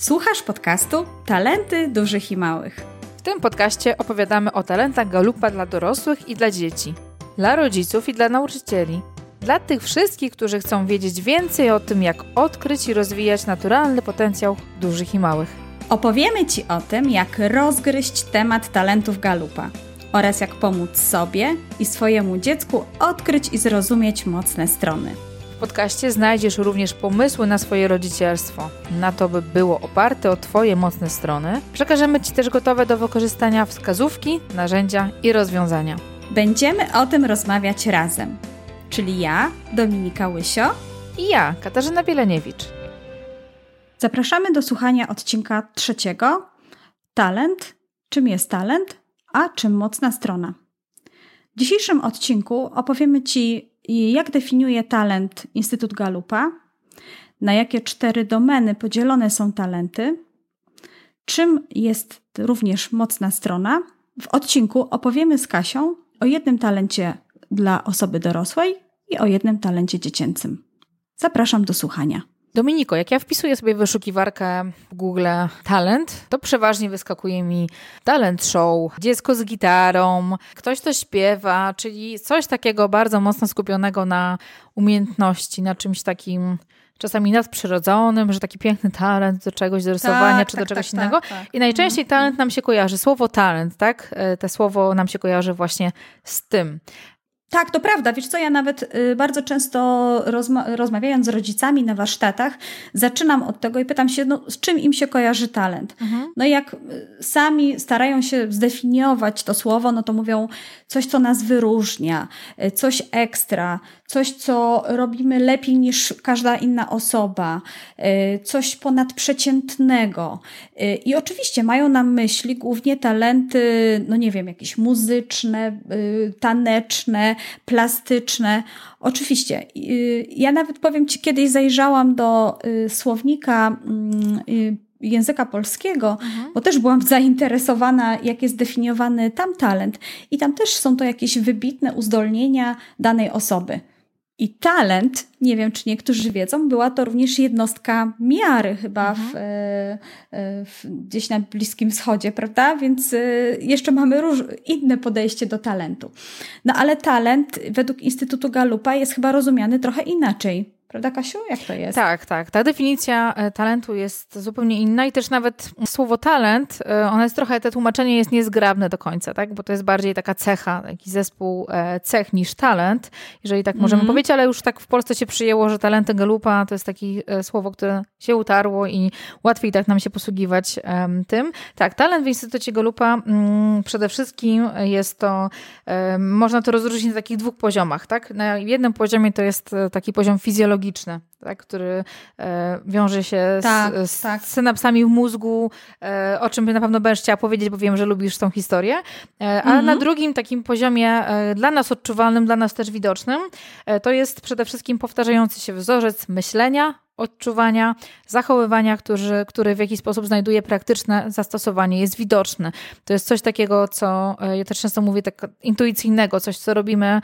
Słuchasz podcastu Talenty Dużych i Małych. W tym podcaście opowiadamy o talentach galupa dla dorosłych i dla dzieci, dla rodziców i dla nauczycieli. Dla tych wszystkich, którzy chcą wiedzieć więcej o tym, jak odkryć i rozwijać naturalny potencjał dużych i małych. Opowiemy Ci o tym, jak rozgryźć temat talentów galupa oraz jak pomóc sobie i swojemu dziecku odkryć i zrozumieć mocne strony. W podcaście znajdziesz również pomysły na swoje rodzicielstwo, na to, by było oparte o Twoje mocne strony. Przekażemy Ci też gotowe do wykorzystania wskazówki, narzędzia i rozwiązania. Będziemy o tym rozmawiać razem, czyli ja, Dominika Łysio i ja, Katarzyna Bieleniewicz. Zapraszamy do słuchania odcinka trzeciego. Talent. Czym jest talent, a czym mocna strona? W dzisiejszym odcinku opowiemy Ci jak definiuje talent Instytut Galupa? Na jakie cztery domeny podzielone są talenty? Czym jest również mocna strona? W odcinku opowiemy z Kasią o jednym talencie dla osoby dorosłej i o jednym talencie dziecięcym. Zapraszam do słuchania. Dominiko, jak ja wpisuję sobie wyszukiwarkę w Google talent, to przeważnie wyskakuje mi talent show, dziecko z gitarą, ktoś to śpiewa, czyli coś takiego bardzo mocno skupionego na umiejętności, na czymś takim czasami nadprzyrodzonym, że taki piękny talent do czegoś, do rysowania tak, czy tak, do czegoś tak, innego. Tak, I najczęściej mhm. talent nam się kojarzy, słowo talent, tak? E, te słowo nam się kojarzy właśnie z tym. Tak, to prawda. Wiesz co, ja nawet y, bardzo często rozma rozmawiając z rodzicami na warsztatach, zaczynam od tego i pytam się, no, z czym im się kojarzy talent. Mhm. No i jak y, sami starają się zdefiniować to słowo, no to mówią coś, co nas wyróżnia, y, coś ekstra, coś, co robimy lepiej niż każda inna osoba, coś ponadprzeciętnego. I oczywiście mają na myśli głównie talenty, no nie wiem, jakieś muzyczne, taneczne, plastyczne. Oczywiście, y, ja nawet powiem Ci, kiedyś zajrzałam do y, słownika mm, y, języka polskiego, mhm. bo też byłam zainteresowana, jak jest definiowany tam talent. I tam też są to jakieś wybitne uzdolnienia danej osoby. I talent, nie wiem czy niektórzy wiedzą, była to również jednostka miary chyba mhm. w, e, e, w, gdzieś na Bliskim Wschodzie, prawda? Więc e, jeszcze mamy róż, inne podejście do talentu. No ale talent według Instytutu Galupa jest chyba rozumiany trochę inaczej. Prawda, Kasiu? Jak to jest? Tak, tak. Ta definicja e, talentu jest zupełnie inna i też nawet słowo talent, e, ona jest trochę, to tłumaczenie jest niezgrabne do końca, tak? Bo to jest bardziej taka cecha, taki zespół e, cech niż talent, jeżeli tak możemy mm. powiedzieć, ale już tak w Polsce się przyjęło, że talenty galupa to jest takie słowo, które się utarło i łatwiej tak nam się posługiwać tym. Tak, talent w Instytucie Galupa mm, przede wszystkim jest to, można to rozróżnić na takich dwóch poziomach, tak? Na jednym poziomie to jest taki poziom fizjologiczny, biologiczny, tak, który e, wiąże się tak, z, z tak. synapsami w mózgu, e, o czym na pewno będziesz chciała powiedzieć, bo wiem, że lubisz tą historię. E, a mhm. na drugim takim poziomie, e, dla nas odczuwalnym, dla nas też widocznym, e, to jest przede wszystkim powtarzający się wzorzec myślenia, odczuwania, zachowywania, który, który w jakiś sposób znajduje praktyczne zastosowanie, jest widoczny. To jest coś takiego, co e, ja też często mówię, tak intuicyjnego, coś, co robimy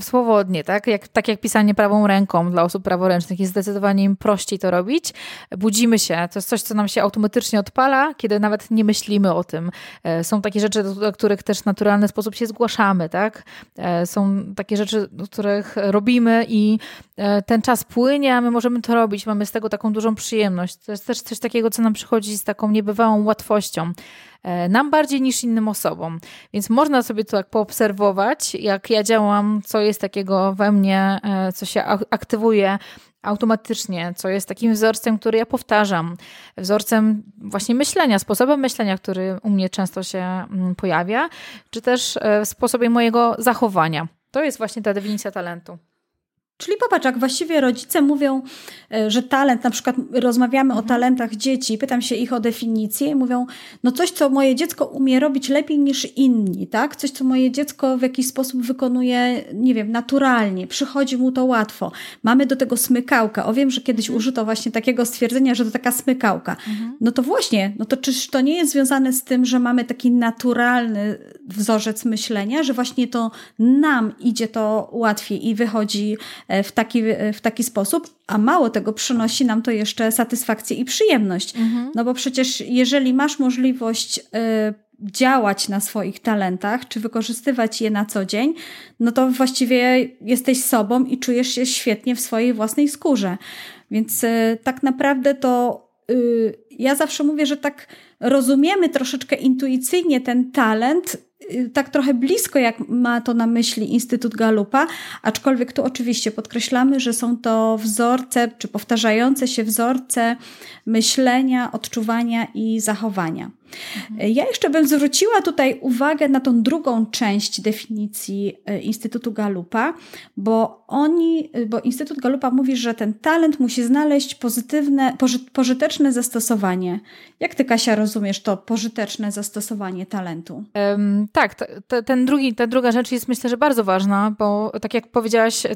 swobodnie, tak? Jak, tak jak pisanie prawą ręką dla osób praworęcznych jest zdecydowanie im prościej to robić. Budzimy się, to jest coś, co nam się automatycznie odpala, kiedy nawet nie myślimy o tym. E, są takie rzeczy, do których też w naturalny sposób się zgłaszamy, tak? E, są takie rzeczy, do których robimy i ten czas płynie, a my możemy to robić robić, mamy z tego taką dużą przyjemność. To jest też coś takiego, co nam przychodzi z taką niebywałą łatwością. E, nam bardziej niż innym osobom. Więc można sobie to tak poobserwować, jak ja działam, co jest takiego we mnie, e, co się aktywuje automatycznie, co jest takim wzorcem, który ja powtarzam, wzorcem właśnie myślenia, sposobem myślenia, który u mnie często się mm, pojawia, czy też e, sposobem mojego zachowania. To jest właśnie ta definicja talentu. Czyli popatrz, jak właściwie rodzice mówią, e, że talent, na przykład rozmawiamy o mhm. talentach dzieci, pytam się ich o definicję i mówią, no coś, co moje dziecko umie robić lepiej niż inni, tak? Coś, co moje dziecko w jakiś sposób wykonuje, nie wiem, naturalnie, przychodzi mu to łatwo. Mamy do tego smykałka. O wiem, że kiedyś mhm. użyto właśnie takiego stwierdzenia, że to taka smykałka. Mhm. No to właśnie, no to czyż to nie jest związane z tym, że mamy taki naturalny wzorzec myślenia, że właśnie to nam idzie to łatwiej i wychodzi w taki, w taki sposób, a mało tego, przynosi nam to jeszcze satysfakcję i przyjemność. Mhm. No bo przecież jeżeli masz możliwość działać na swoich talentach, czy wykorzystywać je na co dzień, no to właściwie jesteś sobą i czujesz się świetnie w swojej własnej skórze. Więc tak naprawdę to y, ja zawsze mówię, że tak rozumiemy troszeczkę intuicyjnie ten talent, tak trochę blisko, jak ma to na myśli Instytut Galupa, aczkolwiek tu oczywiście podkreślamy, że są to wzorce, czy powtarzające się wzorce myślenia, odczuwania i zachowania. Mhm. Ja jeszcze bym zwróciła tutaj uwagę na tą drugą część definicji e, Instytutu Galupa, bo oni, bo Instytut Galupa mówi, że ten talent musi znaleźć pozytywne, pożyteczne zastosowanie. Jak ty, Kasia, rozumiesz to pożyteczne zastosowanie talentu? Um, tak, ten drugi, ta druga rzecz jest myślę, że bardzo ważna, bo tak jak powiedziałaś,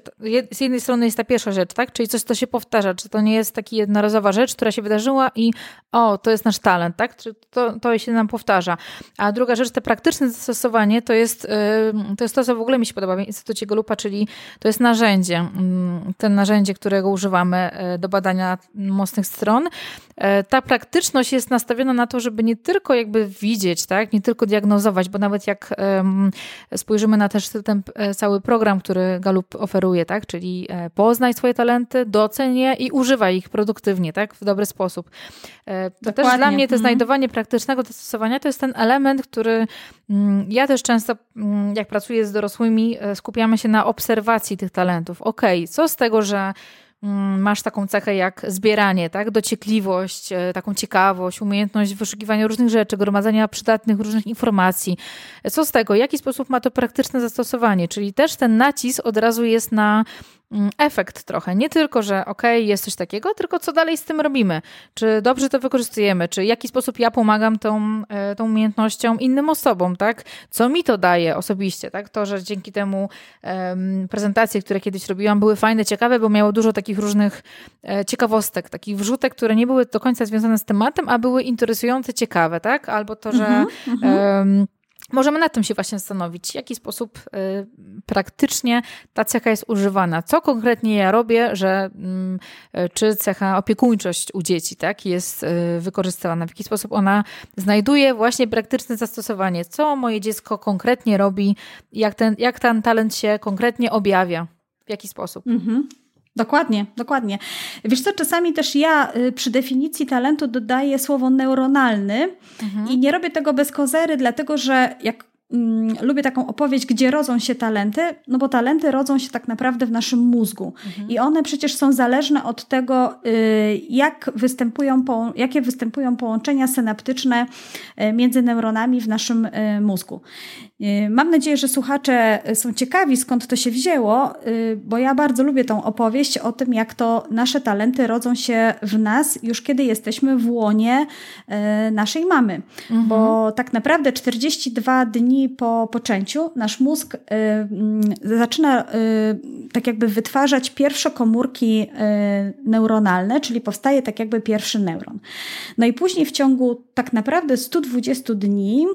z jednej strony jest ta pierwsza rzecz, tak? Czyli coś, co się powtarza, czy to nie jest taka jednorazowa rzecz, która się wydarzyła i o, to jest nasz talent, tak? Czy to, to się nam powtarza. A druga rzecz, te praktyczne zastosowanie, to jest, to jest to, co w ogóle mi się podoba w Instytucie Golupa, czyli to jest narzędzie. Mm, ten narzędzie, którego używamy e, do badania mocnych stron. E, ta praktyczność jest nastawiona na to, żeby nie tylko jakby widzieć, tak? nie tylko diagnozować, bo nawet jak spojrzymy na też ten e, cały program, który Galup oferuje, tak? czyli poznaj swoje talenty, doceń je i używaj ich produktywnie, tak? w dobry sposób. To Dokładnie. też dla mnie to mhm. znajdowanie praktycznego zastosowania to jest ten element, który mm, ja też często, mm, jak pracuję z dorosłymi, e, skupiamy się na obserwacji tych talentów. Okej, okay, co z tego, że masz taką cechę jak zbieranie, tak? dociekliwość, e, taką ciekawość, umiejętność wyszukiwania różnych rzeczy, gromadzenia przydatnych różnych informacji. Co z tego? W jaki sposób ma to praktyczne zastosowanie? Czyli też ten nacisk od razu jest na Mm, efekt trochę. Nie tylko, że okej, okay, jest coś takiego, tylko co dalej z tym robimy. Czy dobrze to wykorzystujemy, czy w jaki sposób ja pomagam tą, e, tą umiejętnością innym osobom, tak? Co mi to daje osobiście, tak? To, że dzięki temu um, prezentacje, które kiedyś robiłam, były fajne, ciekawe, bo miało dużo takich różnych e, ciekawostek, takich wrzutek, które nie były do końca związane z tematem, a były interesujące, ciekawe, tak? Albo to, że mm -hmm, um, Możemy nad tym się właśnie zastanowić, w jaki sposób y, praktycznie ta cecha jest używana. Co konkretnie ja robię, że y, czy cecha opiekuńczość u dzieci tak, jest y, wykorzystywana, w jaki sposób ona znajduje właśnie praktyczne zastosowanie. Co moje dziecko konkretnie robi, jak ten, jak ten talent się konkretnie objawia, w jaki sposób. Mhm. Dokładnie, dokładnie. Wiesz co, czasami też ja y, przy definicji talentu dodaję słowo neuronalny mhm. i nie robię tego bez kozery, dlatego że jak mm, lubię taką opowieść, gdzie rodzą się talenty, no bo talenty rodzą się tak naprawdę w naszym mózgu mhm. i one przecież są zależne od tego, y, jak występują, jakie występują połączenia synaptyczne y, między neuronami w naszym y, mózgu. Y, mam nadzieję, że słuchacze są ciekawi, skąd to się wzięło, y, bo ja bardzo lubię tą opowieść o tym, jak to nasze talenty rodzą się w nas już kiedy jesteśmy w łonie y, naszej mamy. Mhm. Bo tak naprawdę 42 dni po poczęciu nasz mózg mm, zaczyna tak jakby wytwarzać pierwsze komórki neuronalne, czyli powstaje tak jakby pierwszy neuron. No i później w ciągu tak naprawdę 120 dni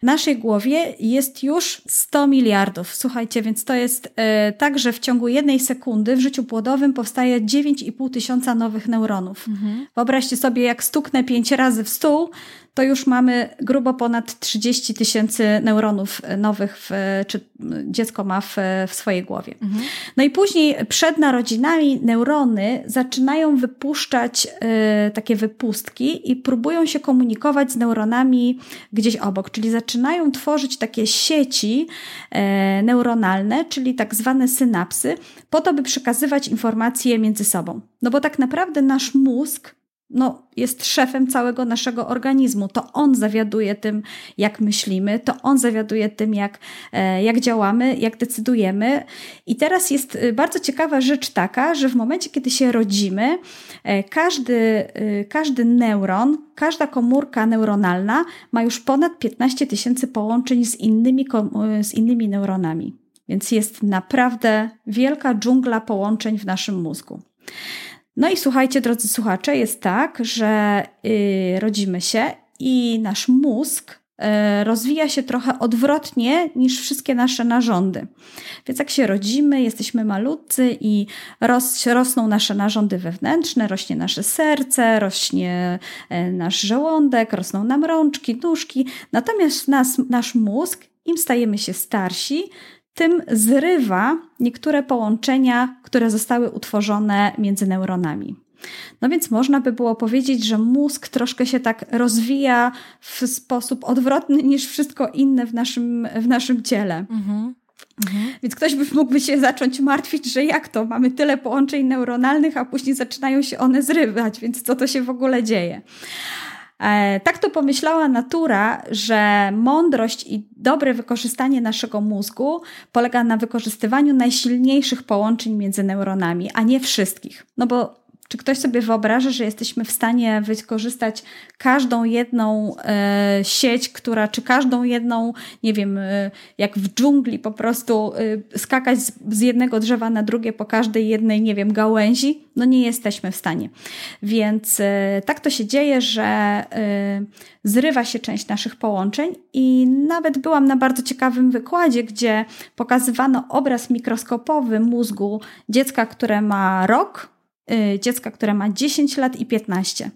w naszej głowie jest już 100 miliardów. Słuchajcie, więc to jest e, tak, że w ciągu jednej sekundy w życiu płodowym powstaje 9,5 tysiąca nowych neuronów. Mhm. Wyobraźcie sobie, jak stuknę pięć razy w stół, to już mamy grubo ponad 30 tysięcy neuronów nowych, w, czy dziecko ma w, w swojej głowie. Mhm. No i później przed narodzinami neurony zaczynają wypuszczać y, takie wypustki i próbują się komunikować z neuronami gdzieś obok, czyli zaczynają tworzyć takie sieci y, neuronalne, czyli tak zwane synapsy, po to, by przekazywać informacje między sobą. No bo tak naprawdę nasz mózg no, jest szefem całego naszego organizmu. To on zawiaduje tym, jak myślimy, to on zawiaduje tym, jak, e, jak działamy, jak decydujemy. I teraz jest e, bardzo ciekawa rzecz taka, że w momencie, kiedy się rodzimy, e, każdy, każdy neuron, każda komórka neuronalna ma już ponad 15 tysięcy połączeń z innymi, z innymi neuronami. Więc jest naprawdę wielka dżungla połączeń w naszym mózgu. No i słuchajcie, drodzy słuchacze, jest tak, że yy, rodzimy się i nasz mózg e, rozwija się trochę odwrotnie niż wszystkie nasze narządy. Więc jak się rodzimy, jesteśmy malutcy i ros, rosną nasze narządy wewnętrzne, rośnie nasze serce, rośnie e, nasz żołądek, rosną nam rączki, nóżki. Natomiast nas, nasz mózg, im stajemy się starsi, tym zrywa niektóre połączenia, które zostały utworzone między neuronami. No więc można by było powiedzieć, że mózg troszkę się tak rozwija w sposób odwrotny niż wszystko inne w naszym, w naszym ciele. Mhm. Mhm. Więc ktoś by mógłby się zacząć martwić, że jak to, mamy tyle połączeń neuronalnych, a później zaczynają się one zrywać, więc co to się w ogóle dzieje? E, tak to pomyślała natura, że mądrość i dobre wykorzystanie naszego mózgu polega na wykorzystywaniu najsilniejszych połączeń między neuronami, a nie wszystkich. No bo czy ktoś sobie wyobraża, że jesteśmy w stanie wykorzystać każdą jedną e, sieć, która, czy każdą jedną, nie wiem, e, jak w dżungli po prostu e, skakać z, z, jednego drzewa na drugie po każdej jednej, nie wiem, gałęzi? No nie jesteśmy w stanie. Więc e, tak to się dzieje, że e, zrywa się część naszych połączeń i nawet byłam na bardzo ciekawym wykładzie, gdzie pokazywano obraz mikroskopowy mózgu dziecka, które ma rok, dziecka, które ma 10 lat i 15.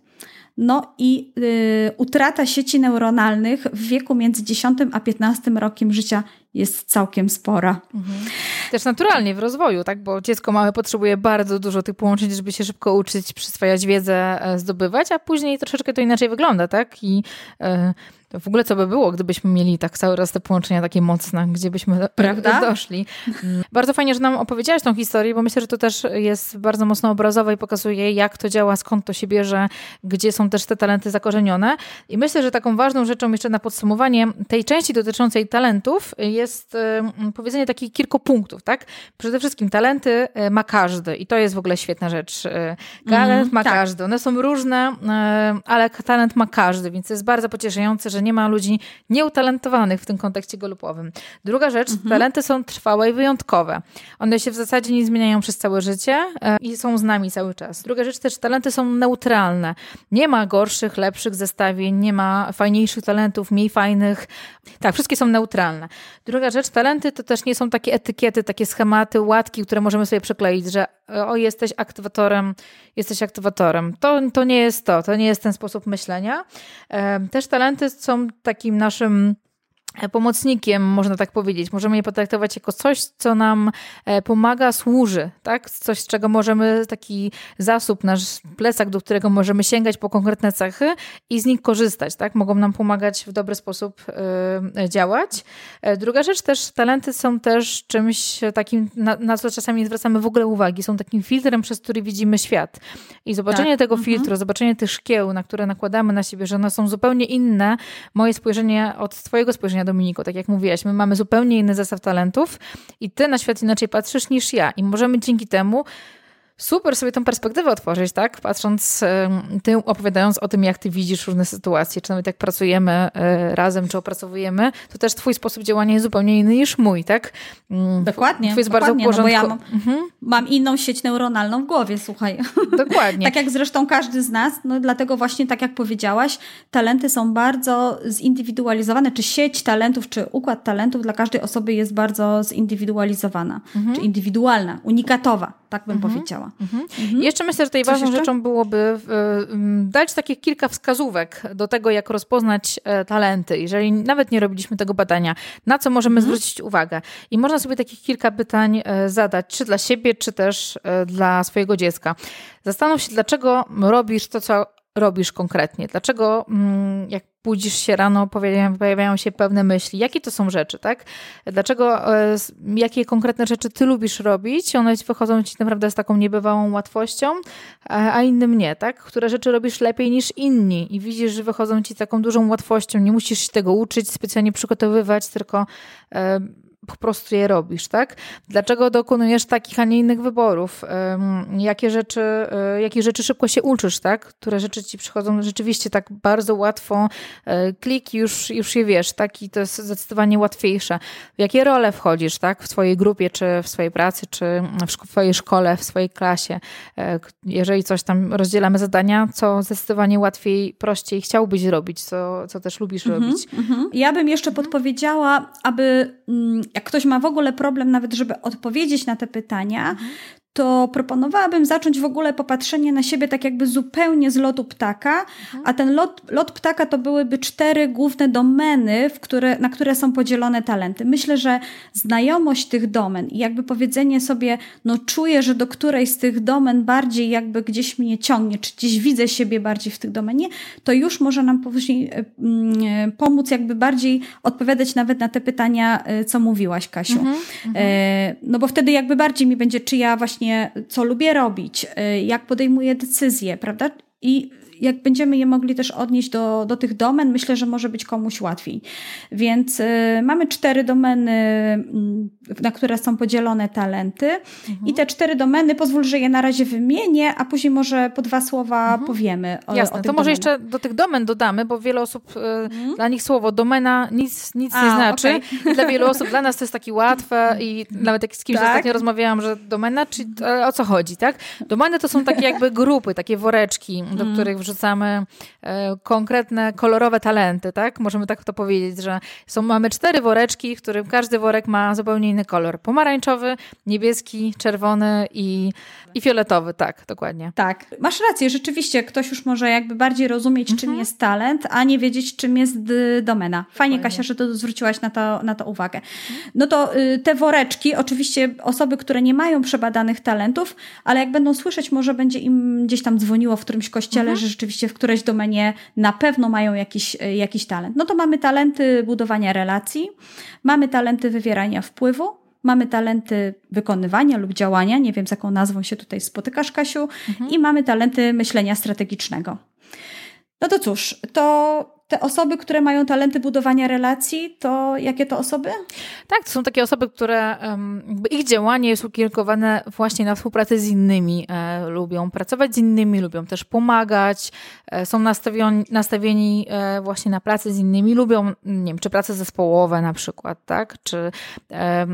No i y, utrata sieci neuronalnych w wieku między 10 a 15 rokiem życia jest całkiem spora. Mhm. Też naturalnie w rozwoju, tak? Bo dziecko małe potrzebuje bardzo dużo tych połączeń, żeby się szybko uczyć, przyswajać wiedzę, e, zdobywać, a później troszeczkę to inaczej wygląda, tak? I e, w ogóle co by było, gdybyśmy mieli tak cały raz te połączenia takie mocne, gdzie byśmy Prawda? doszli. Mm. Bardzo fajnie, że nam opowiedziałaś tą historię, bo myślę, że to też jest bardzo mocno obrazowe i pokazuje, jak to działa, skąd to się bierze, gdzie są też te talenty zakorzenione. I myślę, że taką ważną rzeczą jeszcze na podsumowanie tej części dotyczącej talentów jest powiedzenie takich kilku punktów, tak? Przede wszystkim talenty e, ma każdy i to jest w ogóle świetna rzecz. E, talent mm, ma tak. każdy. One są różne, e, ale talent ma każdy, więc jest bardzo pocieszające, że że nie ma ludzi nieutalentowanych w tym kontekście golupowym. Druga rzecz, mhm. talenty są trwałe i wyjątkowe. One się w zasadzie nie zmieniają przez całe życie e, i są z nami cały czas. Druga rzecz też, talenty są neutralne. Nie ma gorszych, lepszych zestawień, nie ma fajniejszych talentów, mniej fajnych. Tak, wszystkie są neutralne. Druga rzecz, talenty to też nie są takie etykiety, takie schematy, łatki, które możemy sobie przekleić, że o, jesteś aktywatorem, jesteś aktywatorem. To, to nie jest to, to nie jest ten sposób myślenia. E, też talenty są takim naszym pomocnikiem, można tak powiedzieć. Możemy je potraktować jako coś, co nam e, pomaga, służy, tak? Coś, z czego możemy, taki zasób, nasz plecak, do którego możemy sięgać po konkretne cechy i z nich korzystać, tak? Mogą nam pomagać w dobry sposób y, działać. E, druga rzecz też, talenty są też czymś takim, na, na, co czasami nie zwracamy w ogóle uwagi. Są takim filtrem, przez który widzimy świat. I zobaczenie tak. tego mhm. filtru, zobaczenie tych szkieł, na które nakładamy na siebie, że one są zupełnie inne, moje spojrzenie od twojego spojrzenia Dominiko, tak jak mówiłaś, my mamy zupełnie inny zestaw talentów i ty na świat inaczej patrzysz niż ja i możemy dzięki temu super sobie tą perspektywę otworzyć, tak? Patrząc, ty opowiadając o tym, jak ty widzisz różne sytuacje, czy nawet jak pracujemy e, razem, czy opracowujemy, to też twój sposób działania jest zupełnie inny niż mój, tak? Mm, dokładnie. Twój jest dokładnie, bardzo no bo ja mam, mhm. mam, inną sieć neuronalną w głowie, słuchaj. Dokładnie. tak jak zresztą każdy z nas, no dlatego właśnie tak jak powiedziałaś, talenty są bardzo zindywidualizowane, czy sieć talentów, czy układ talentów dla każdej osoby jest bardzo zindywidualizowana, mhm. czy indywidualna, unikatowa, tak bym mhm. powiedziała. Mhm. Mhm. Jeszcze myślę, że tutaj Coś ważną jeszcze? rzeczą byłoby dać takich kilka wskazówek do tego, jak rozpoznać e, talenty, jeżeli nawet nie robiliśmy tego badania, na co możemy mhm. zwrócić uwagę. I można sobie takich kilka pytań e, zadać, czy dla siebie, czy też e, dla swojego dziecka. Zastanów się, dlaczego robisz to, co robisz konkretnie? Dlaczego mm, jak budzisz się rano, pojawiają, się pewne myśli? Jakie to są rzeczy, tak? Dlaczego, e, jakie konkretne rzeczy ty lubisz robić? One wychodzą ci naprawdę z taką niebywałą łatwością, a innym nie, tak? Które rzeczy robisz lepiej niż inni i widzisz, że wychodzą ci taką dużą łatwością. Nie musisz się tego uczyć, specjalnie przygotowywać, tylko e, po prostu je robisz, tak? Dlaczego dokonujesz takich, a nie innych wyborów? Jakie rzeczy, e, jakie rzeczy szybko się uczysz, tak? Które rzeczy ci przychodzą rzeczywiście tak bardzo łatwo, e, klik już, już je wiesz, tak? I to jest zdecydowanie łatwiejsze. W jakie role wchodzisz, tak? W swojej grupie, czy w swojej pracy, czy w swojej szkole, w swojej klasie. E, jeżeli coś tam rozdzielamy zadania, co zdecydowanie łatwiej, prościej chciałbyś robić, co, co też lubisz -hmm, robić. -hmm. Ja bym jeszcze podpowiedziała, aby mm, jak ktoś ma w ogóle problem nawet, żeby odpowiedzieć na te pytania, mhm to proponowałabym zacząć w ogóle popatrzenie na siebie tak jakby zupełnie z lotu ptaka, mhm. a ten lot, lot ptaka to byłyby cztery główne domeny, w które, na które są podzielone talenty. Myślę, że znajomość tych domen i jakby powiedzenie sobie, no czuję, że do której z tych domen bardziej jakby gdzieś mnie ciągnie, czy gdzieś widzę siebie bardziej w tych domenie, to już może nam później e, mm, pomóc jakby bardziej odpowiadać nawet na te pytania, e, co mówiłaś, Kasiu. Mhm, mhm. e, no bo wtedy jakby bardziej mi będzie, czy ja właśnie właśnie, co lubię robić, y, jak podejmuję decyzje, prawda? I jak będziemy je mogli też odnieść do, do tych domen, myślę, że może być komuś łatwiej. Więc y, mamy cztery domeny, y, na które są podzielone talenty. Mhm. I te cztery domeny, pozwól, że je na razie wymienię, a później może po dwa słowa mhm. powiemy. O, Jasne, o to może jeszcze do tych domen dodamy, bo wiele osób, y, mhm. dla nich słowo domena nic, nic a, nie znaczy. Okay. Dla wielu osób, dla nas to jest takie łatwe i nawet jak z kimś tak? ostatnio rozmawiałam, że domena, czy o co chodzi, tak? Domeny to są takie jakby grupy, takie woreczki, do mhm. których wrzucamy e, konkretne, kolorowe talenty, tak? Możemy tak to powiedzieć, że są, mamy cztery woreczki, w którym każdy worek ma zupełnie inny kolor. Pomarańczowy, niebieski, czerwony i, i fioletowy, tak, dokładnie. Tak, masz rację, rzeczywiście ktoś już może jakby bardziej rozumieć, mhm. czym jest talent, a nie wiedzieć, czym jest domena. Fajnie, dokładnie. Kasia, że to zwróciłaś na to, na to uwagę. No to y, te woreczki, oczywiście osoby, które nie mają przebadanych talentów, ale jak będą słyszeć, może będzie im gdzieś tam dzwoniło w którymś kościele, mhm. że rzeczywiście w którejś domenie na pewno mają jakiś, e, jakiś talent. No to mamy talenty budowania relacji, mamy talenty wywierania wpływu, mamy talenty wykonywania lub działania, nie wiem z jaką nazwą się tutaj spotykasz, Kasiu, mhm. i mamy talenty myślenia strategicznego. No to cóż, to te osoby, które mają talenty budowania relacji, to jakie to osoby? Tak, to są takie osoby, które ich działanie jest ukierunkowane właśnie na współpracę z innymi. E, lubią pracować z innymi, lubią też pomagać, e, są nastawieni, nastawieni e, właśnie na pracę z innymi, lubią, nie wiem, czy pracę zespołowe na przykład, tak? Czy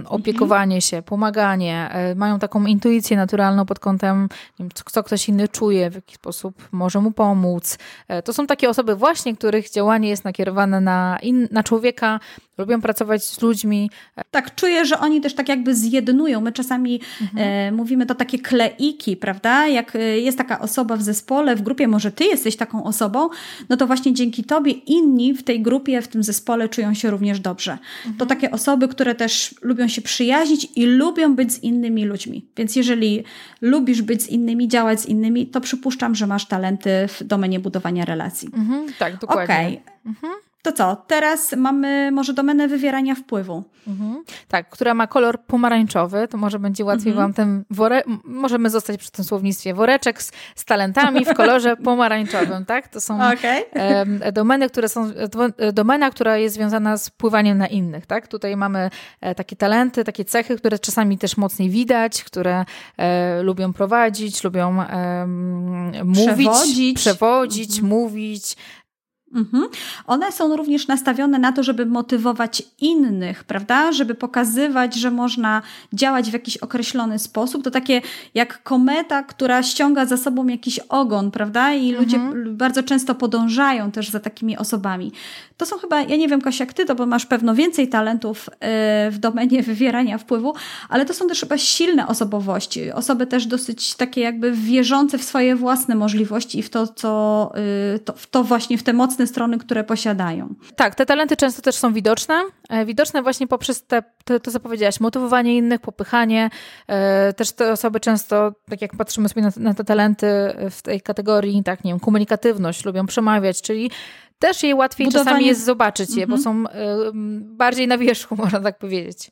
opiekowanie mhm. się, pomaganie. Mają taką intuicję naturalną pod kątem, wiem, co ktoś inny czuje, w jaki sposób może mu pomóc. To są takie osoby właśnie, których działanie działanie jest nakierowane na, in, na człowieka, lubią pracować z ludźmi. Tak, czuję, że oni też tak jakby zjednują. My czasami mhm. e, mówimy to takie kleiki, prawda? Jak e, jest taka osoba w zespole, w grupie, może ty jesteś taką osobą, no to właśnie dzięki tobie inni w tej grupie, w tym zespole czują się również dobrze. Mhm. To takie osoby, które też lubią się przyjaźnić i lubią być z innymi ludźmi. Więc jeżeli lubisz być z innymi, działać z innymi, to przypuszczam, że masz talenty w domenie budowania relacji. Mhm, tak, dokładnie. Okej. Okay. Mhm. To co, teraz mamy może domenę wywierania wpływu. Mhm. Tak, która ma kolor pomarańczowy, to może będzie łatwiej mhm. wam ten worek, możemy zostać przy tym słownictwie, woreczek z, z talentami w kolorze pomarańczowym, tak? To są okay. e, domeny, które są, domena, która jest związana z pływaniem na innych, tak? Tutaj mamy e, takie talenty, takie cechy, które czasami też mocniej widać, które e, lubią prowadzić, lubią mówić, przewodzić, przewodzić mhm. mówić, Mhm. One są również nastawione na to, żeby motywować innych, prawda? Żeby pokazywać, że można działać w jakiś określony sposób. To takie jak kometa, która ściąga za sobą jakiś ogon, prawda? I mhm. ludzie bardzo często podążają też za takimi osobami. To są chyba, ja nie wiem, Kasia, jak ty to, bo masz pewno więcej talentów e, w domenie wywierania wpływu, ale to są też chyba silne osobowości. Osoby też dosyć takie jakby wierzące w swoje własne możliwości i w to, co, e, to, w to właśnie, w te mocne strony, które posiadają. Tak, te talenty często też są widoczne. E, widoczne właśnie poprzez te, to, to co powiedziałaś, motywowanie innych, popychanie. E, też te osoby często, tak jak patrzymy sobie na, na te talenty w tej kategorii, tak, nie wiem, komunikatywność, lubią przemawiać, czyli też jej łatwiej Budowanie... czasami jest zobaczyć je, bo mhm. są y, bardziej na wierzchu, można tak powiedzieć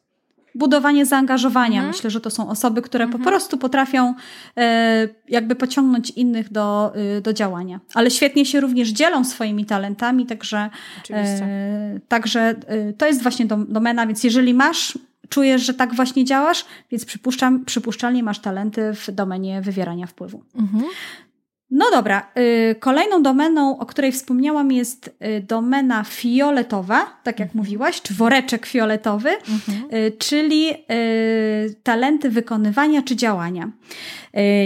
budowanie zaangażowania. Mhm. Myślę, że to są osoby, które mhm. po prostu potrafią e, jakby pociągnąć innych do, y, do działania. Ale świetnie się również dzielą swoimi talentami, także, e, także y, to jest właśnie domena, więc jeżeli masz czujesz, że tak właśnie działasz, więc przypuszczam, przypuszczalnie masz talenty w domenie wywierania wpływu. Mhm. No dobra, y, kolejną domeną, o której wspomniałam, jest y, domena fioletowa, tak jak mhm. mówiłaś, czy woreczek fioletowy, mhm. Y, czyli talenty wykonywania czy działania.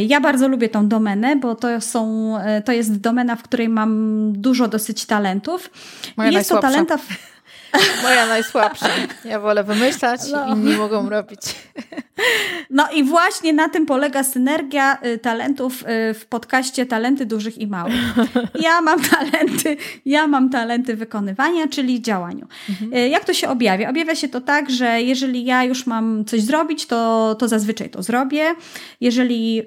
Ja bardzo lubię tą domenę, bo to, są, to jest domena, w której mam dużo dosyć talentów. Moja jest to talenta. Moja najsłabsza. Ja wolę wymyślać, no. inni mogą robić. No i właśnie na tym polega synergia y, talentów y, w podcaście Talenty Dużych i Małych. Ja mam talenty, ja mam talenty wykonywania, czyli działaniu. Mhm. Y, jak to się objawia? Objawia się to tak, że jeżeli ja już mam coś zrobić, to, to zazwyczaj to zrobię. Jeżeli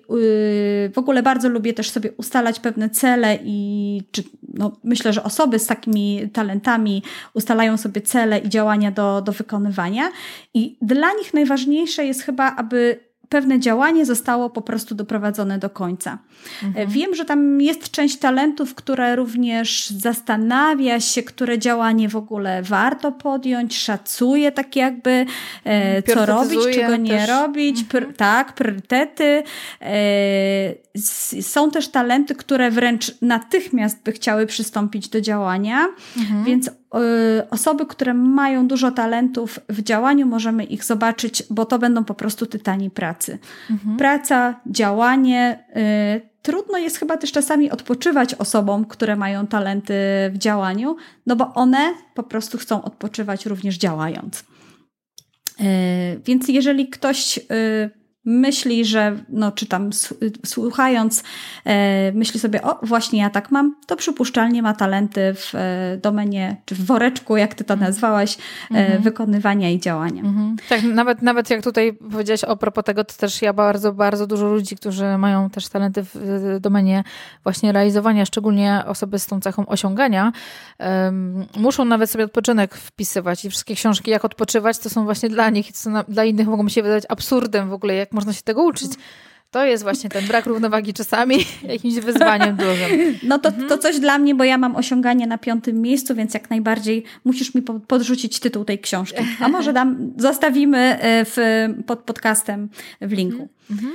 w ogóle bardzo lubię też sobie ustalać pewne cele i czy, no, myślę, że osoby z takimi talentami ustalają sobie cele i działania do, do wykonywania. I dla nich najważniejsze jest chyba, aby pewne działanie zostało po prostu doprowadzone do końca. Mhm. Wiem, że tam jest część talentów, które również zastanawia się, które działanie w ogóle warto podjąć, szacuje tak jakby, e, co robić, czego nie też. robić, mhm. tak, priorytety. E, są też talenty, które wręcz natychmiast by chciały przystąpić do działania, mhm. więc osoby, które mają dużo talentów w działaniu, możemy ich zobaczyć, bo to będą po prostu tytani pracy. Mhm. Praca, działanie. Y, trudno jest chyba też czasami odpoczywać osobom, które mają talenty w działaniu, no bo one po prostu chcą odpoczywać również działając. Y, więc jeżeli ktoś myśli, że no, czy tam słuchając, e, myśli sobie, o właśnie ja tak mam, to przypuszczalnie ma talenty w e, domenie, czy w woreczku, jak ty to mhm. nazwałaś, e, mhm. wykonywania i działania. Mhm. Tak, nawet, nawet jak tutaj powiedziałaś o propos tego, to też ja bardzo, bardzo dużo ludzi, którzy mają też talenty w domenie właśnie realizowania, szczególnie osoby z tą cechą osiągania, um, muszą nawet sobie odpoczynek wpisywać i wszystkie książki, jak odpoczywać, to są właśnie dla nich, to dla innych mogą mi się wydać absurdem w ogóle, jak można się tego uczyć. To jest właśnie ten brak równowagi czasami jakimś wyzwaniem dużym. No to, to coś dla mnie, bo ja mam osiąganie na piątym miejscu, więc jak najbardziej musisz mi podrzucić tytuł tej książki. A może dam, zostawimy e, w, pod podcastem w linku. Mhm.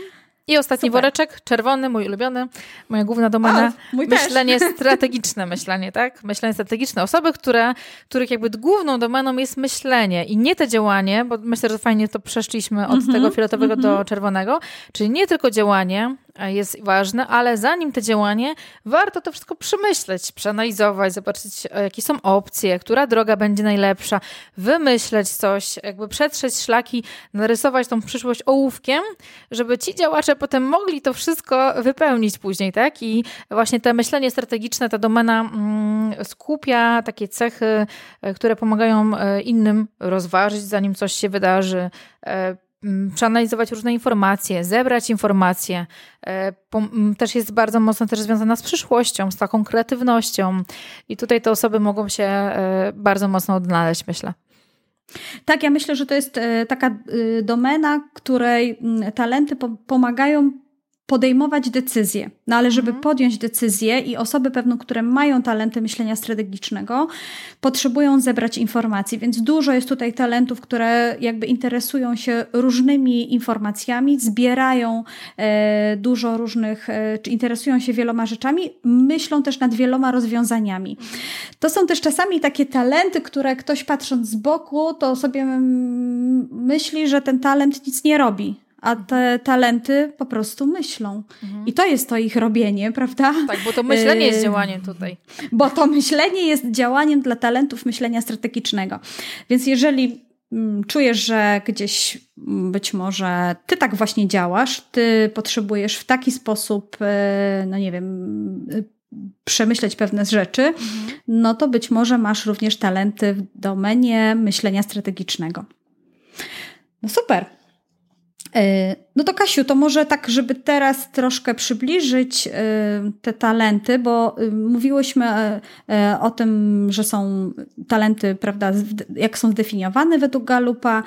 I ostatni Super. woreczek, czerwony, mój ulubiony, moja główna domena. O, myślenie też. strategiczne, myślenie, tak? Myślenie strategiczne. Osoby, które, których jakby główną domeną jest myślenie i nie te działanie, bo myślę, że fajnie to przeszliśmy od mm -hmm, tego fioletowego mm -hmm. do mhm. czerwonego, czyli nie tylko działanie, jest ważne, ale zanim to działanie, warto to wszystko przemyśleć, przeanalizować, zobaczyć, e, jakie są opcje, która droga będzie najlepsza, wymyśleć coś, jakby przetrzeć szlaki, narysować tą przyszłość ołówkiem, żeby ci działacze potem mogli to wszystko wypełnić później, tak? I właśnie to myślenie strategiczne, ta domena mm, skupia takie cechy, e, które pomagają e, innym rozważyć, zanim coś się wydarzy, przeanalizować różne informacje, zebrać informacje. E, też jest bardzo mocno też związana z przyszłością, z taką kreatywnością. I tutaj te osoby mogą się e, bardzo mocno odnaleźć, myślę. Tak, ja myślę, że to jest e, taka domena, której talenty pomagają podejmować decyzje. No ale żeby mhm. podjąć decyzję i osoby pewno, które mają talenty myślenia strategicznego, potrzebują zebrać informacji, więc dużo jest tutaj talentów, które jakby interesują się różnymi informacjami, zbierają e, dużo różnych, e, czy interesują się wieloma rzeczami, myślą też nad wieloma rozwiązaniami. To są też czasami takie talenty, które ktoś patrząc z boku, to sobie myśli, że ten talent nic nie robi a te talenty po prostu myślą. Mhm. I to jest to ich robienie, prawda? Tak, bo to myślenie jest y, działaniem tutaj. Bo to myślenie jest działaniem dla talentów myślenia strategicznego. Więc jeżeli mm, czujesz, że gdzieś mm, być może ty tak właśnie działasz, ty potrzebujesz w taki sposób, y, no nie wiem, y, przemyśleć pewne rzeczy, mhm. no to być może masz również talenty w domenie myślenia strategicznego. No super. E, no to Kasiu, to może tak, żeby teraz troszkę przybliżyć e, te talenty, bo e, mówiłyśmy o tym, że są talenty, prawda, jak są zdefiniowane według Galupa,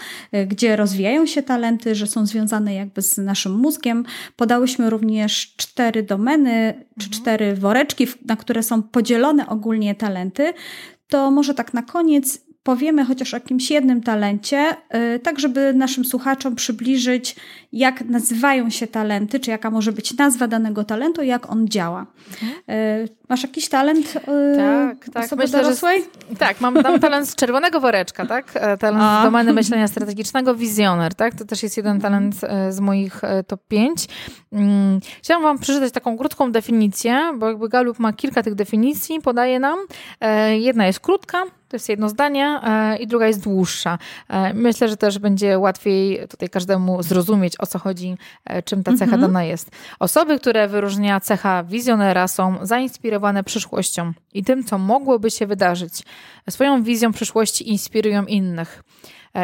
gdzie rozwijają się talenty, że są związane jakby z naszym mózgiem. Podałyśmy również cztery domeny, czy mhm. cztery woreczki, na które są podzielone ogólnie talenty. To może tak na koniec powiemy chociaż o jakimś jednym talencie, y, tak żeby naszym słuchaczom przybliżyć, jak nazywają się talenty, czy jaka może być nazwa danego talentu, jak on działa. Mhm. Y, masz jakiś talent tak, tak. osoby Myślę, dorosłej? Że, tak, mam, mam talent z czerwonego woreczka, tak? E, talent A. z domeny myślenia strategicznego, wizjoner, tak? To też jest jeden talent e, z moich e, top 5. Mm, chciałam wam przeczytać taką krótką definicję, bo jakby Galup ma kilka tych definicji, podaje nam. Jedna jest krótka, to jest jedno zdanie e, i druga jest dłuższa. E, myślę, że też będzie łatwiej tutaj każdemu zrozumieć, o co chodzi, e, czym ta cecha mhm. dana jest. Osoby, które wyróżnia cecha wizjonera są zainspirowane przyszłością i tym, co mogłoby się wydarzyć. Swoją wizją przyszłości inspirują innych.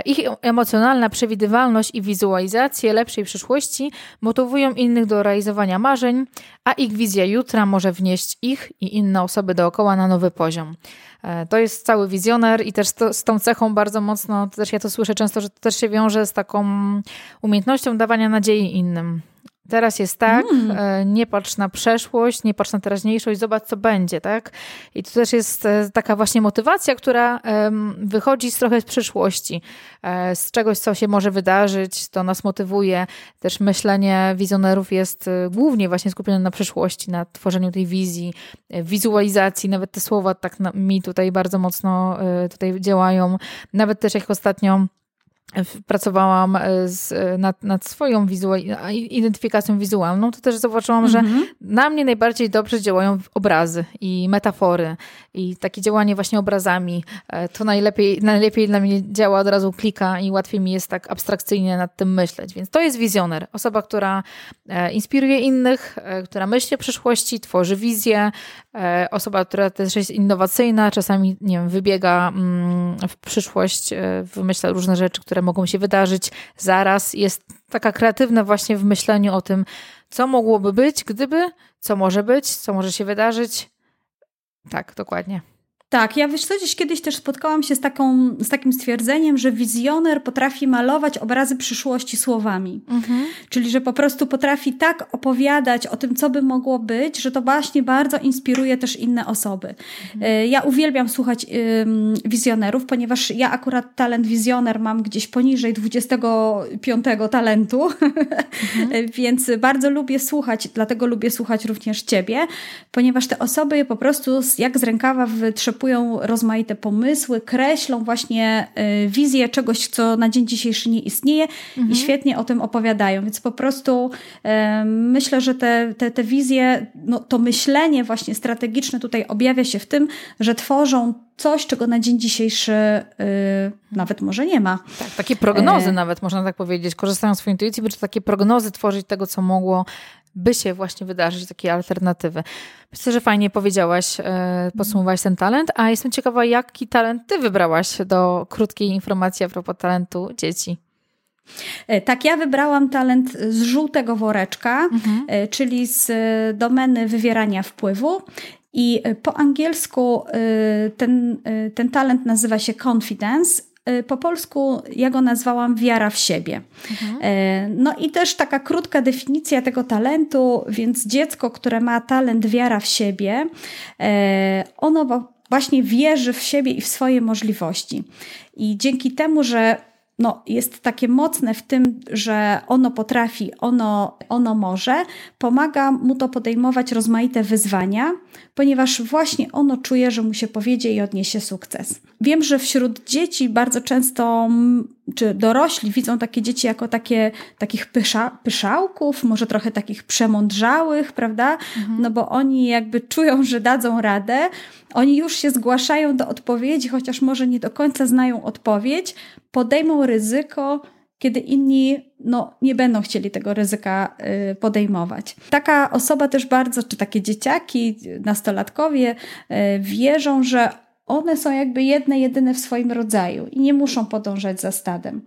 Ich emocjonalna przewidywalność i wizualizacje lepszej przyszłości motywują innych do realizowania marzeń, a ich wizja jutra może wnieść ich i inne osoby dookoła na nowy poziom. E, to jest cały wizjoner i też to, z tą cechą bardzo mocno, też ja to słyszę często, że to też się wiąże z taką umiejętnością dawania nadziei innym. Teraz jest tak, mm. nie patrz na przeszłość, nie patrz na teraźniejszość, zobacz co będzie, tak? I to też jest e, taka właśnie motywacja, która wychodzi z trochę z przyszłości, e, z czegoś, co się może wydarzyć, to nas motywuje. Też myślenie wizjonerów jest głównie właśnie skupione na przyszłości, na tworzeniu tej wizji, wizualizacji, nawet te słowa tak mi tutaj bardzo mocno tutaj działają. Nawet też jak ostatnio pracowałam e, z, e, nad, nad swoją wizual, identyfikacją wizualną, to też zobaczyłam, że mhm. na mnie najbardziej dobrze działają obrazy i metafory i takie działanie właśnie obrazami. E, to najlepiej, najlepiej dla mnie działa od razu klika i łatwiej mi jest tak abstrakcyjnie nad tym myśleć. Więc to jest wizjoner. Osoba, która inspiruje innych, która myśli o przyszłości, tworzy wizję. Osoba, która też jest innowacyjna, czasami nie wiem, wybiega mm, w przyszłość, wymyśla różne rzeczy, które mogą się wydarzyć zaraz. Jest taka kreatywna właśnie w myśleniu o tym, co mogłoby być, gdyby, co może być, co może się wydarzyć. Tak, dokładnie. Tak, ja wiesz co, gdzieś kiedyś też spotkałam się z, taką, z takim stwierdzeniem, że wizjoner potrafi malować obrazy przyszłości słowami. Mhm. Czyli, że po prostu potrafi tak opowiadać o tym, co by mogło być, że to właśnie bardzo inspiruje też inne osoby. Mhm. Ja uwielbiam słuchać wizjonerów, ponieważ ja akurat talent wizjoner mam gdzieś poniżej 25 talentu, mhm. więc bardzo lubię słuchać, dlatego lubię słuchać również ciebie, ponieważ te osoby po prostu jak z rękawa wytrzepują rozmaite pomysły, kreślą właśnie y, wizję czegoś, co na dzień dzisiejszy nie istnieje mhm. i świetnie o tym opowiadają. Więc po prostu myślę, że te, te, te wizje, no, to myślenie właśnie strategiczne tutaj objawia się w tym, że tworzą coś, czego na dzień dzisiejszy yy, nawet może nie ma. Tak, takie prognozy e... nawet, można tak powiedzieć. Korzystając z swojej intuicji, by takie prognozy tworzyć tego, co mogło by się właśnie wydarzyć, takie alternatywy. Myślę, że fajnie powiedziałaś, e, podsumowałaś ten talent, a jestem ciekawa, jaki talent ty wybrałaś do krótkiej informacji a propos talentu dzieci. E, tak, ja wybrałam talent z żółtego woreczka, mhm. E, czyli z domeny wywierania wpływu. I po angielsku ten, ten talent nazywa się confidence, po polsku ja go nazwałam wiara w siebie. Mhm. Y, no i też taka krótka definicja tego talentu, więc dziecko, które ma talent wiara w siebie, y, ono właśnie wierzy w siebie i w swoje możliwości. I dzięki temu, że no, jest takie mocne w tym, że ono potrafi, ono, ono może, pomaga mu to podejmować rozmaite wyzwania, ponieważ właśnie ono czuje, że mu się powiedzie i odniesie sukces. Wiem, że wśród dzieci bardzo często, czy dorośli widzą takie dzieci jako takie, takich pysza, pyszałków, może trochę takich przemądrzałych, prawda? Mhm. No bo oni jakby czują, że dadzą radę, oni już się zgłaszają do odpowiedzi, chociaż może nie do końca znają odpowiedź, podejmą ryzyko, kiedy inni no, nie będą chcieli tego ryzyka y, podejmować. Taka osoba też bardzo, czy takie dzieciaki, nastolatkowie y, wierzą, że one są jakby jedne, jedyne w swoim rodzaju i nie muszą podążać za stadem.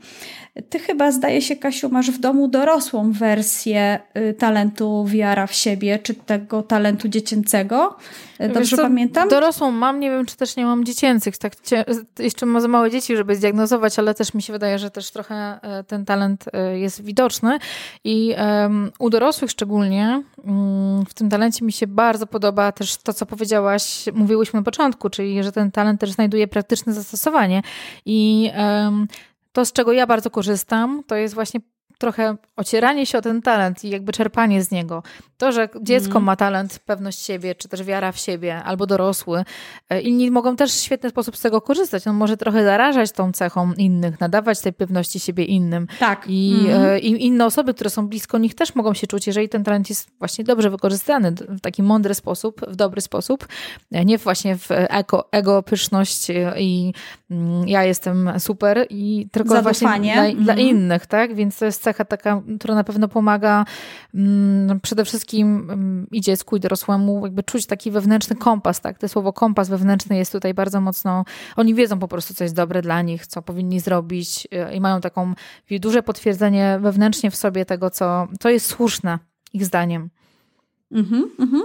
Ty chyba, zdaje się, Kasiu, masz w domu dorosłą wersję y, talentu wiara w siebie, czy tego talentu dziecięcego. Dobrze co, pamiętam? Dorosłą mam, nie wiem, czy też nie mam dziecięcych. Tak, jeszcze mam za małe dzieci, żeby zdiagnozować, ale też mi się wydaje, że też trochę e, ten talent e, jest widoczny. I um, u dorosłych szczególnie um, w tym talencie mi się bardzo podoba też to, co powiedziałaś, mówiłyśmy na początku, czyli że ten ten talent też znajduje praktyczne zastosowanie. I um, to, z czego ja bardzo korzystam, to jest właśnie trochę ocieranie się o ten talent i jakby czerpanie z niego. To, że dziecko mm. ma talent, pewność siebie, czy też wiara w siebie, albo dorosły, e, inni mogą też w świetny sposób z tego korzystać. On może trochę zarażać tą cechą innych, nadawać tej pewności siebie innym. Tak. I, mm. I inne osoby, które są blisko nich, też mogą się czuć, jeżeli ten talent jest właśnie dobrze wykorzystany w taki mądry sposób, w dobry sposób, e, nie właśnie w ego, ego pyszność i mm, ja jestem super, i tylko Zadufanie. właśnie dla, dla mm. innych, tak? Więc to jest cecha taka, która na pewno pomaga mm, przede wszystkim mm, i dziecku, i dorosłemu jakby czuć taki wewnętrzny kompas, tak? To słowo kompas wewnętrzny jest tutaj bardzo mocno, oni wiedzą po prostu, co jest dobre dla nich, co powinni zrobić y, i mają taką duże potwierdzenie wewnętrznie w sobie tego, co, co jest słuszne ich zdaniem. Mhm, mhm.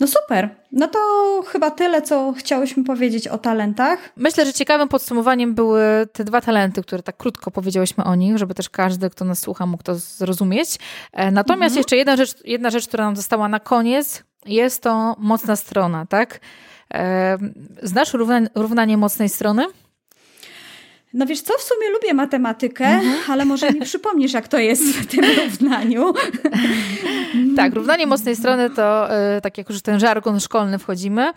No super. No to chyba tyle, co chciałyśmy powiedzieć o talentach. Myślę, że ciekawym podsumowaniem były te dwa talenty, które tak krótko powiedziałyśmy o nich, żeby też każdy, kto nas słucha, mógł to zrozumieć. E, natomiast mhm. jeszcze jedna rzecz, jedna rzecz, która nam została na koniec, jest to mocna strona, tak? E, znasz równanie mocnej strony? No wiesz co, w sumie lubię matematykę, mhm. ale może mi przypomnisz, jak to jest w tym równaniu. tak, równanie mocnej strony to, e, tak jak już ten żargon szkolny wchodzimy,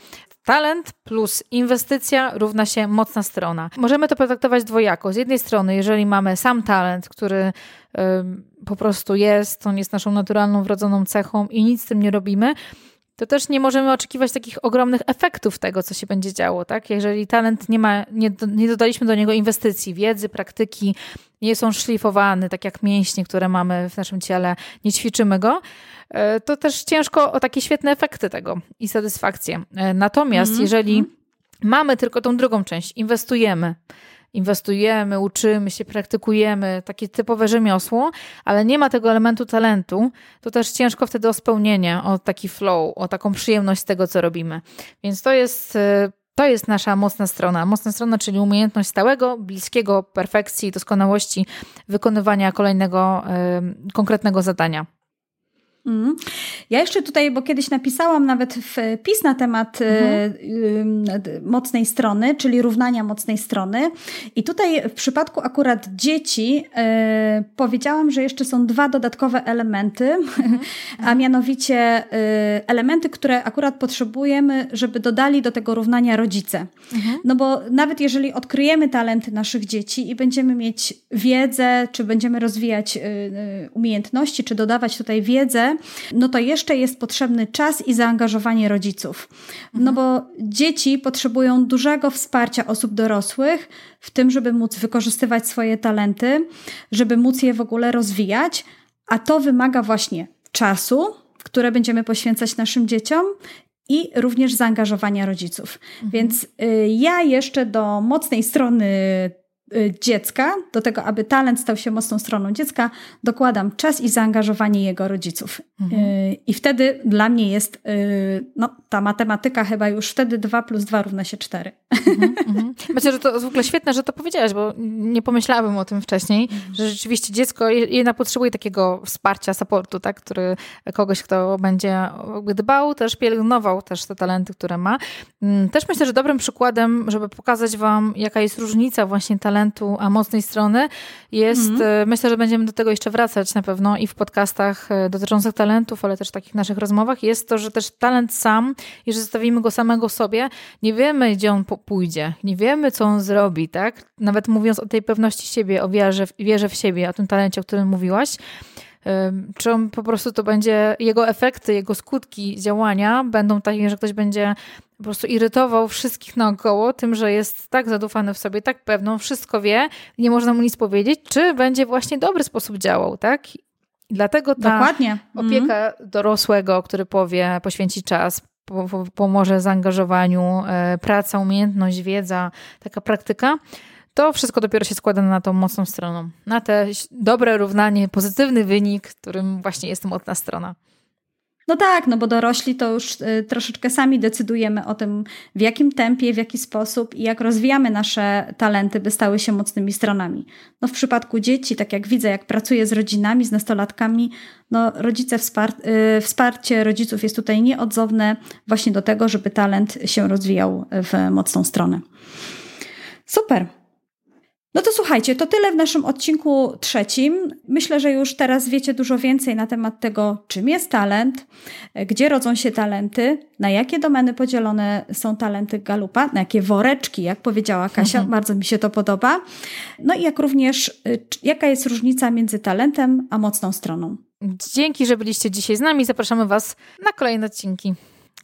talent plus inwestycja równa się mocna strona. Możemy to potraktować dwojako. Z jednej strony, jeżeli mamy sam talent, który po prostu jest, on jest naszą naturalną, wrodzoną cechą i nic z tym nie robimy, to też nie możemy oczekiwać takich ogromnych efektów tego, co się będzie działo, tak? Jeżeli talent nie ma, nie, nie dodaliśmy do niego inwestycji, wiedzy, praktyki, nie są szlifowane, tak jak mięśnie, które mamy w naszym ciele, nie ćwiczymy go, e, to też ciężko o takie świetne efekty tego i satysfakcję. E, natomiast mm -hmm. jeżeli mhm. mamy tylko tą drugą część, inwestujemy, inwestujemy, uczymy się, praktykujemy, takie typowe rzemiosło, ale nie ma tego elementu talentu, to też ciężko wtedy o spełnienie, o taki flow, o taką przyjemność z tego, co robimy. Więc to jest y, to jest nasza mocna strona. Mocna strona, czyli umiejętność stałego, bliskiego perfekcji, doskonałości wykonywania kolejnego y, konkretnego zadania. Mm. Ja jeszcze tutaj, bo kiedyś napisałam nawet wpis na temat y, mhm. y, mocnej strony, czyli równania mocnej strony. I tutaj w przypadku akurat dzieci y, powiedziałam, że jeszcze są dwa dodatkowe elementy, mhm. a mianowicie y, elementy, które akurat potrzebujemy, żeby dodali do tego równania rodzice. Mhm. No bo nawet jeżeli odkryjemy talenty naszych dzieci i będziemy mieć wiedzę, czy będziemy rozwijać umiejętności, czy dodawać tutaj wiedzę, no to jeszcze jest potrzebny czas i zaangażowanie rodziców. No bo dzieci potrzebują dużego wsparcia osób dorosłych w tym, żeby móc wykorzystywać swoje talenty, żeby móc je w ogóle rozwijać, a to wymaga właśnie czasu, które będziemy poświęcać naszym dzieciom i również zaangażowania rodziców. Mhm. Więc y, ja jeszcze do mocnej strony dziecka, do tego, aby talent stał się mocną stroną dziecka, dokładam czas i zaangażowanie jego rodziców. Mhm. Y, I wtedy dla mnie jest, y, no, ta matematyka chyba już wtedy 2 plus 2 równa się 4. Mhm, mhm. Myślę, że to w ogóle świetne, że to powiedziałaś, bo nie pomyślałabym o tym wcześniej, mhm. że rzeczywiście dziecko jednak potrzebuje takiego wsparcia, supportu, tak, który kogoś, kto będzie dbał, też pielęgnował też te talenty, które ma. Mm, też myślę, że dobrym przykładem, żeby pokazać wam, jaka jest różnica właśnie talentu talentu, a mocnej strony jest, mm. myślę, że będziemy do tego jeszcze wracać na pewno i w podcastach e, dotyczących talentów, ale też takich naszych rozmowach, jest to, że też talent sam, jeżeli zostawimy go samego sobie, nie wiemy, gdzie on pójdzie, nie wiemy, co on zrobi, tak? Nawet mówiąc o tej pewności siebie, o wierze, wierze w siebie, o tym talencie, o którym mówiłaś, czy on po prostu to będzie, jego efekty, jego skutki działania będą takie, że ktoś będzie po prostu irytował wszystkich naokoło tym, że jest tak zadufany w sobie, tak pewną, wszystko wie, nie można mu nic powiedzieć, czy będzie właśnie dobry sposób działał, tak? I dlatego ta Dokładnie. opieka mhm. dorosłego, który powie, poświęci czas, pomoże zaangażowaniu, e, praca, umiejętność, wiedza, taka praktyka, to wszystko dopiero się składa na tą mocną stroną, na te dobre równanie, pozytywny wynik, którym właśnie jest mocna strona. No tak, no bo dorośli to już y, troszeczkę sami decydujemy o tym, w jakim tempie, w jaki sposób i jak rozwijamy nasze talenty, by stały się mocnymi stronami. No w przypadku dzieci, tak jak widzę, jak pracuję z rodzinami, z nastolatkami, no rodzice, wspar y, wsparcie rodziców jest tutaj nieodzowne właśnie do tego, żeby talent się rozwijał w mocną stronę. Super. No to słuchajcie, to tyle w naszym odcinku trzecim. Myślę, że już teraz wiecie dużo więcej na temat tego, czym jest talent, gdzie rodzą się talenty, na jakie domeny podzielone są talenty Galupa, na jakie woreczki, jak powiedziała Kasia, mhm. bardzo mi się to podoba. No i jak również, y, jaka jest różnica między talentem a mocną stroną. Dzięki, że byliście dzisiaj z nami. Zapraszamy Was na kolejne odcinki.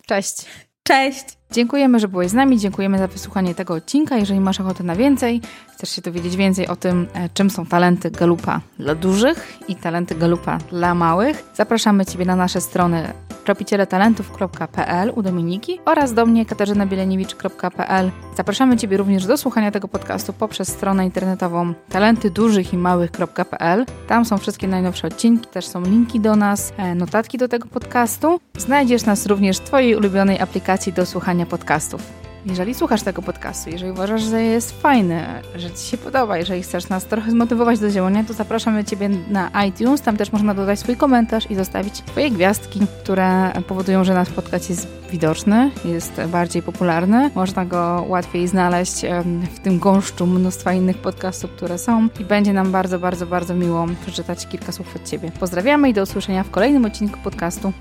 Cześć. Cześć. Dziękujemy, że byłeś z nami, dziękujemy za wysłuchanie tego odcinka. Jeżeli masz ochotę na więcej, chcesz się dowiedzieć więcej o tym, e, czym są talenty Galupa dla dużych i talenty Galupa dla małych, zapraszamy Ciebie na nasze strony tropicieletalentów.pl u Dominiki oraz do mnie katarzynabilieniewicz.pl. Zapraszamy Ciebie również do słuchania tego podcastu poprzez stronę internetową talentydużychimałych.pl. Tam są wszystkie najnowsze odcinki, też są linki do nas, e, notatki do tego podcastu. Znajdziesz nas również w Twojej ulubionej aplikacji do słuchania podcastów. Jeżeli słuchasz tego podcastu, jeżeli uważasz, że jest fajny, że Ci się podoba, jeżeli chcesz nas trochę zmotywować do działania, to zapraszamy Ciebie na iTunes. Tam też można dodać swój komentarz i zostawić swoje gwiazdki, które powodują, że nasz podcast jest widoczny, jest bardziej popularny. Można go łatwiej znaleźć w tym gąszczu mnóstwa innych podcastów, które są i będzie nam bardzo, bardzo, bardzo miło przeczytać kilka słów od Ciebie. Pozdrawiamy i do usłyszenia w kolejnym odcinku podcastu.